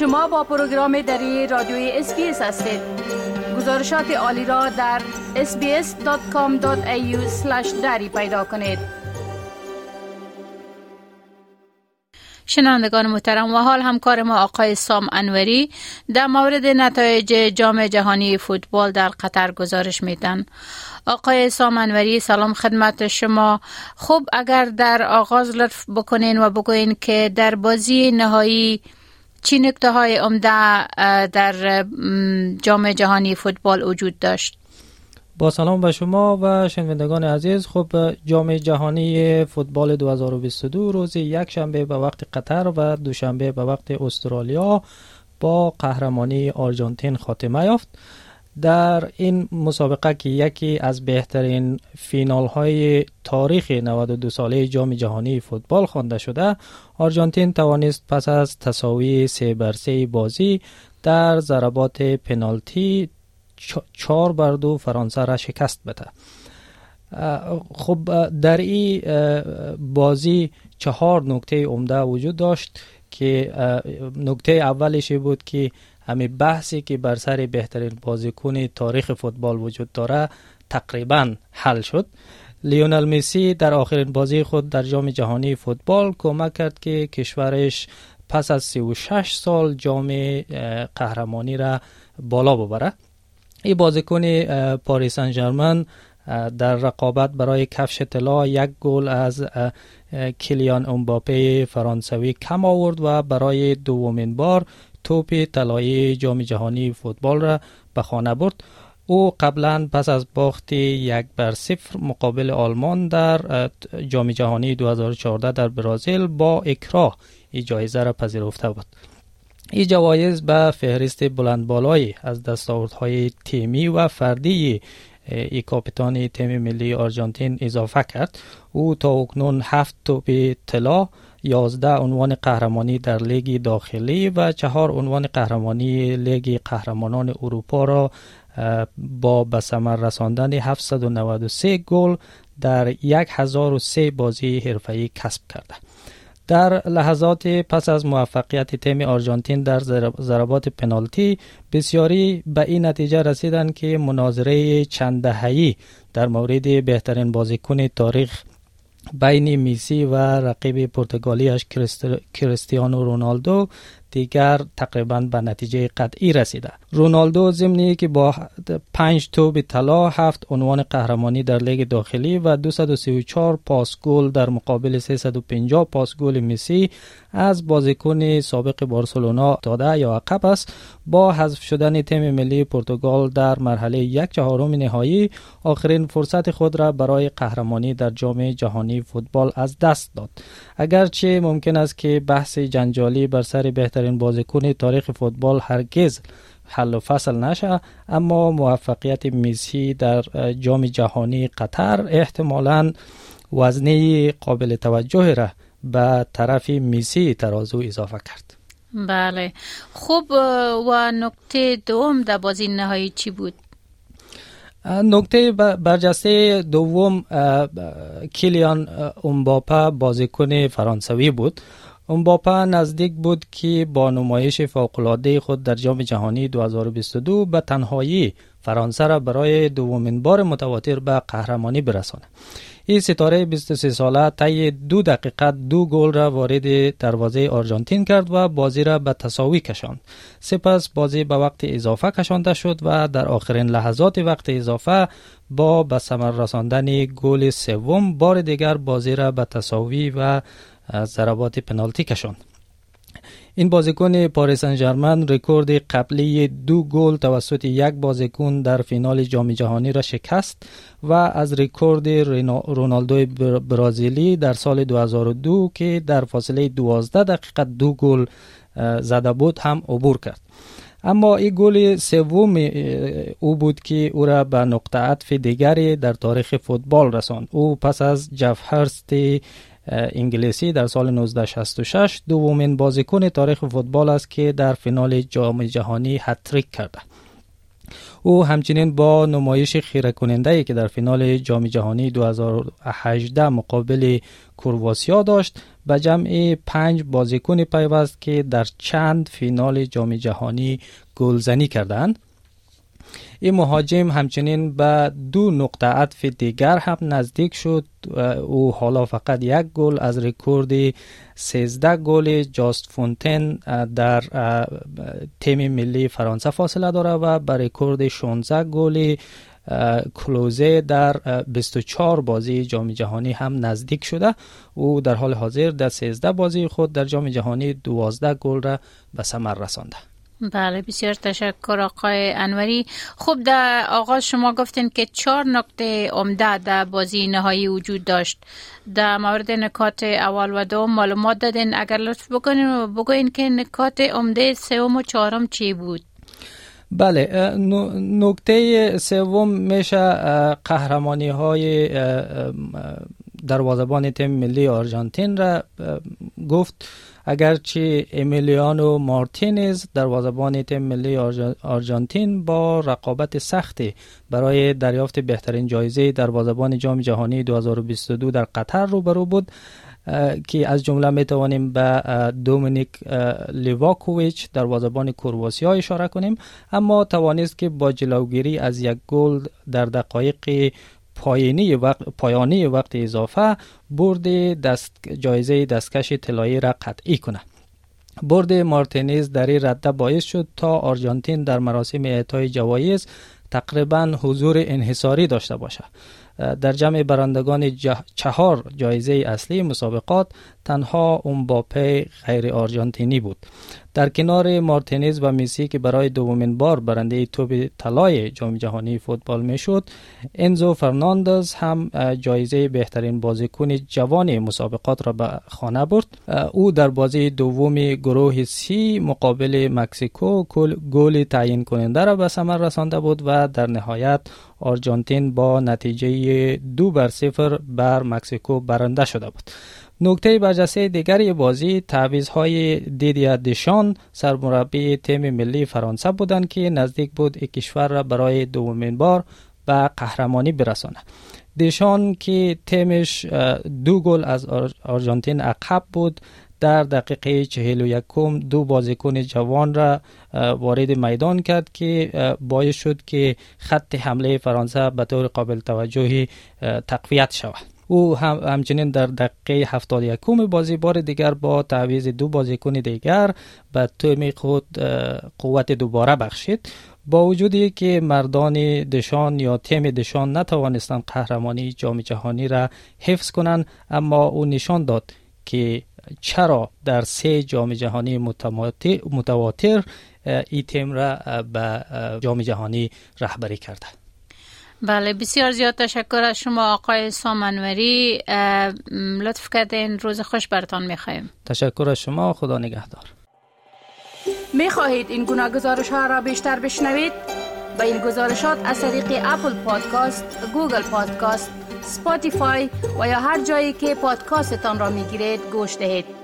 شما با پروگرام دری رادیوی SBS هستید. گزارشات عالی را در sbs.com.au دری پیدا کنید. شنوندگان محترم و حال همکار ما آقای سام انوری در مورد نتایج جام جهانی فوتبال در قطر گزارش میدن. آقای سام انوری سلام خدمت شما. خوب اگر در آغاز لطف بکنین و بگوین که در بازی نهایی چی نکته های عمده در جام جهانی فوتبال وجود داشت؟ با سلام به شما و شنوندگان عزیز. خب جام جهانی فوتبال 2022 روز یک شنبه به وقت قطر و دوشنبه به وقت استرالیا با قهرمانی آرژانتین خاتمه یافت. در این مسابقه که یکی از بهترین فینال های تاریخ 92 ساله جام جهانی فوتبال خوانده شده آرژانتین توانست پس از تساوی سه بر سه بازی در ضربات پنالتی چهار بر دو فرانسه را شکست بده. خب در این بازی چهار نکته عمده وجود داشت که نکته اولش بود که همین بحثی که بر سر بهترین بازیکن تاریخ فوتبال وجود داره تقریبا حل شد. لیونل میسی در آخرین بازی خود در جام جهانی فوتبال کمک کرد که کشورش پس از 36 سال جام قهرمانی را بالا ببره. این بازیکن پاریس سن در رقابت برای کفش طلا یک گل از کلیان امباپه فرانسوی کم آورد و برای دومین بار توپ طلایی جام جهانی فوتبال را به خانه برد. او قبلا پس از باخت یک بر صفر مقابل آلمان در جام جهانی 2014 در برزیل با اکراه این جایزه را پذیرفته بود. این جوایز به فهرست بلند بالایی از دستاوردهای تیمی و فردی ای کاپیتان تیم ملی آرژانتین اضافه کرد. او تا اکنون هفت توپ طلا 11 عنوان قهرمانی در لیگ داخلی و چهار عنوان قهرمانی لیگ قهرمانان اروپا را با به ثمر رساندن 793 گل در 1003 بازی حرفه‌ای کسب کرده. در لحظات پس از موفقیت تیم آرژانتین در ضربات پنالتی بسیاری به این نتیجه رسیدند که مناظره چند دهه‌ای در مورد بهترین بازیکن تاریخ بین میسی و رقیب پرتغالیش کریستیانو رونالدو دیگر تقریبا به نتیجه قطعی رسیده. رونالدو ضمنی که با پنج توپ طلا هفت عنوان قهرمانی در لیگ داخلی و 234 پاس گل در مقابل 350 پاس گل مسی از بازیکن سابق بارسلونا داده یا عقب است. با حذف شدن تیم ملی پرتغال در مرحله یک چهارم نهایی آخرین فرصت خود را برای قهرمانی در جام جهانی فوتبال از دست داد. اگرچه ممکن است که بحث جنجالی بر سر بهترین بازیکن تاریخ فوتبال هرگز حل و فصل نشه. اما موفقیت میسی در جام جهانی قطر احتمالا وزنه قابل توجه را به طرف میسی ترازو اضافه کرد. بله. خوب و نکته دوم در بازی نهایی چی بود؟ نکته برجسته دوم کلیان امباپا بازیکن فرانسوی بود. امباپا نزدیک بود که با نمایش فوقالعاده خود در جام جهانی 2022 به تنهایی فرانسه را برای دومین بار متواتر به قهرمانی برساند این ستاره 23 ساله طی دو دقیقه دو گل را وارد دروازه آرژانتین کرد و بازی را به تساوی کشاند. سپس بازی به وقت اضافه کشانده شد و در آخرین لحظات وقت اضافه با به ثمر رساندن گل سوم بار دیگر بازی را به تساوی و ضربات پنالتی کشاند این بازیکن پاریس سن رکورد قبلی دو گل توسط یک بازیکن در فینال جام جهانی را شکست و از رکورد رونالدو برازیلی در سال 2002 که در فاصله 12 دقیقه دو گل زده بود هم عبور کرد. اما این گل سوم او بود که او را به نقطه عطف دیگری در تاریخ فوتبال رساند. او پس از جف هرست انگلیسی در سال 1966 دومین بازیکن تاریخ فوتبال است که در فینال جام جهانی هتریک کرده. او همچنین با نمایش خیره کننده که در فینال جام جهانی 2018 مقابل کرواسیا داشت به جمع پنج بازیکن پیوست که در چند فینال جام جهانی گلزنی کردند این مهاجم همچنین به دو نقطه عطف دیگر هم نزدیک شد. او حالا فقط یک گل از رکورد 13 گل ژوست فونتن در تیم ملی فرانسه فاصله داره و به رکورد 16 گل کلوزه در 24 بازی جام جهانی هم نزدیک شده. او در حال حاضر در 13 بازی خود در جام جهانی 12 گل را به ثمر رسانده. بله بسیار تشکر آقای انوری. خوب در آغاز شما گفتین که چهار نکته عمده در بازی نهایی وجود داشت. در مورد نکات اول و دوم معلومات دادین. اگر لطف بکنین بگوین که نکات عمده سوم و چهارم چی بود؟ بله نکته سوم میشه قهرمانی های دروازبان تیم ملی آرژانتین را گفت اگرچه امیلیانو مارتینز دروازبان تیم ملی آرژانتین با رقابت سختی برای دریافت بهترین جایزه دروازبان جام جهانی 2022 در قطر روبرو بود که از جمله می توانیم به دومینیک لیواکوویچ دروازبان کرواسیا اشاره کنیم. اما توانست که با جلوگیری از یک گل در دقایق پایانی وقت پایانی وقت اضافه برد دست جایزه دستکش طلایی را قطعی کنه. برد مارتینز در این رده باعث شد تا آرژانتین در مراسم اعطای جوایز تقریبا حضور انحصاری داشته باشد در جمع برندگان چهار جایزه اصلی مسابقات تنها امباپه غیر آرژانتینی بود. در کنار مارتینز و میسی که برای دومین بار برنده توپ طلای جام جهانی فوتبال می‌شد انزو فرناندز هم جایزه بهترین بازیکن جوان مسابقات را به خانه برد. او در بازی دوم گروه سی مقابل مکزیکو گل تعیین کننده را به ثمر رسانده بود و در نهایت آرژانتین با نتیجه دو بر صفر بر مکزیکو برنده شده بود. نکته برجسته دیگری بازی های دیدیا دشان سرمربی تیم ملی فرانسه بودند که نزدیک بود این کشور را برای دومین بار به قهرمانی برسانه دشان که تیمش دو گل از آرژانتین عقب بود در دقیقه چهل و یکم دو بازیکن جوان را وارد میدان کرد که باعث شد که خط حمله فرانسه به طور قابل توجهی تقویت شود. او هم همچنین در دقیقه 71 بازی بار دیگر با تعویض دو بازیکن دیگر به تیم خود قوت دوباره بخشید. با وجودی که مردان دشان یا تیم دشان نتوانستند قهرمانی جام جهانی را حفظ کنند اما او نشان داد که چرا در سه جام جهانی متواتر ای تیم را به جام جهانی رهبری کرده. بله بسیار زیاد تشکر از شما آقای سامنوری لطف کردین. روز خوش برتان می‌خواهیم تشکر از شما. خدا نگهدار. می خواهید این گونه گزارش ها را بیشتر بشنوید؟ با این گزارشات از طریق Apple Podcast، Google Podcast، Spotify و یا هر جایی که پادکاستتان را می گیرید گوش دهید.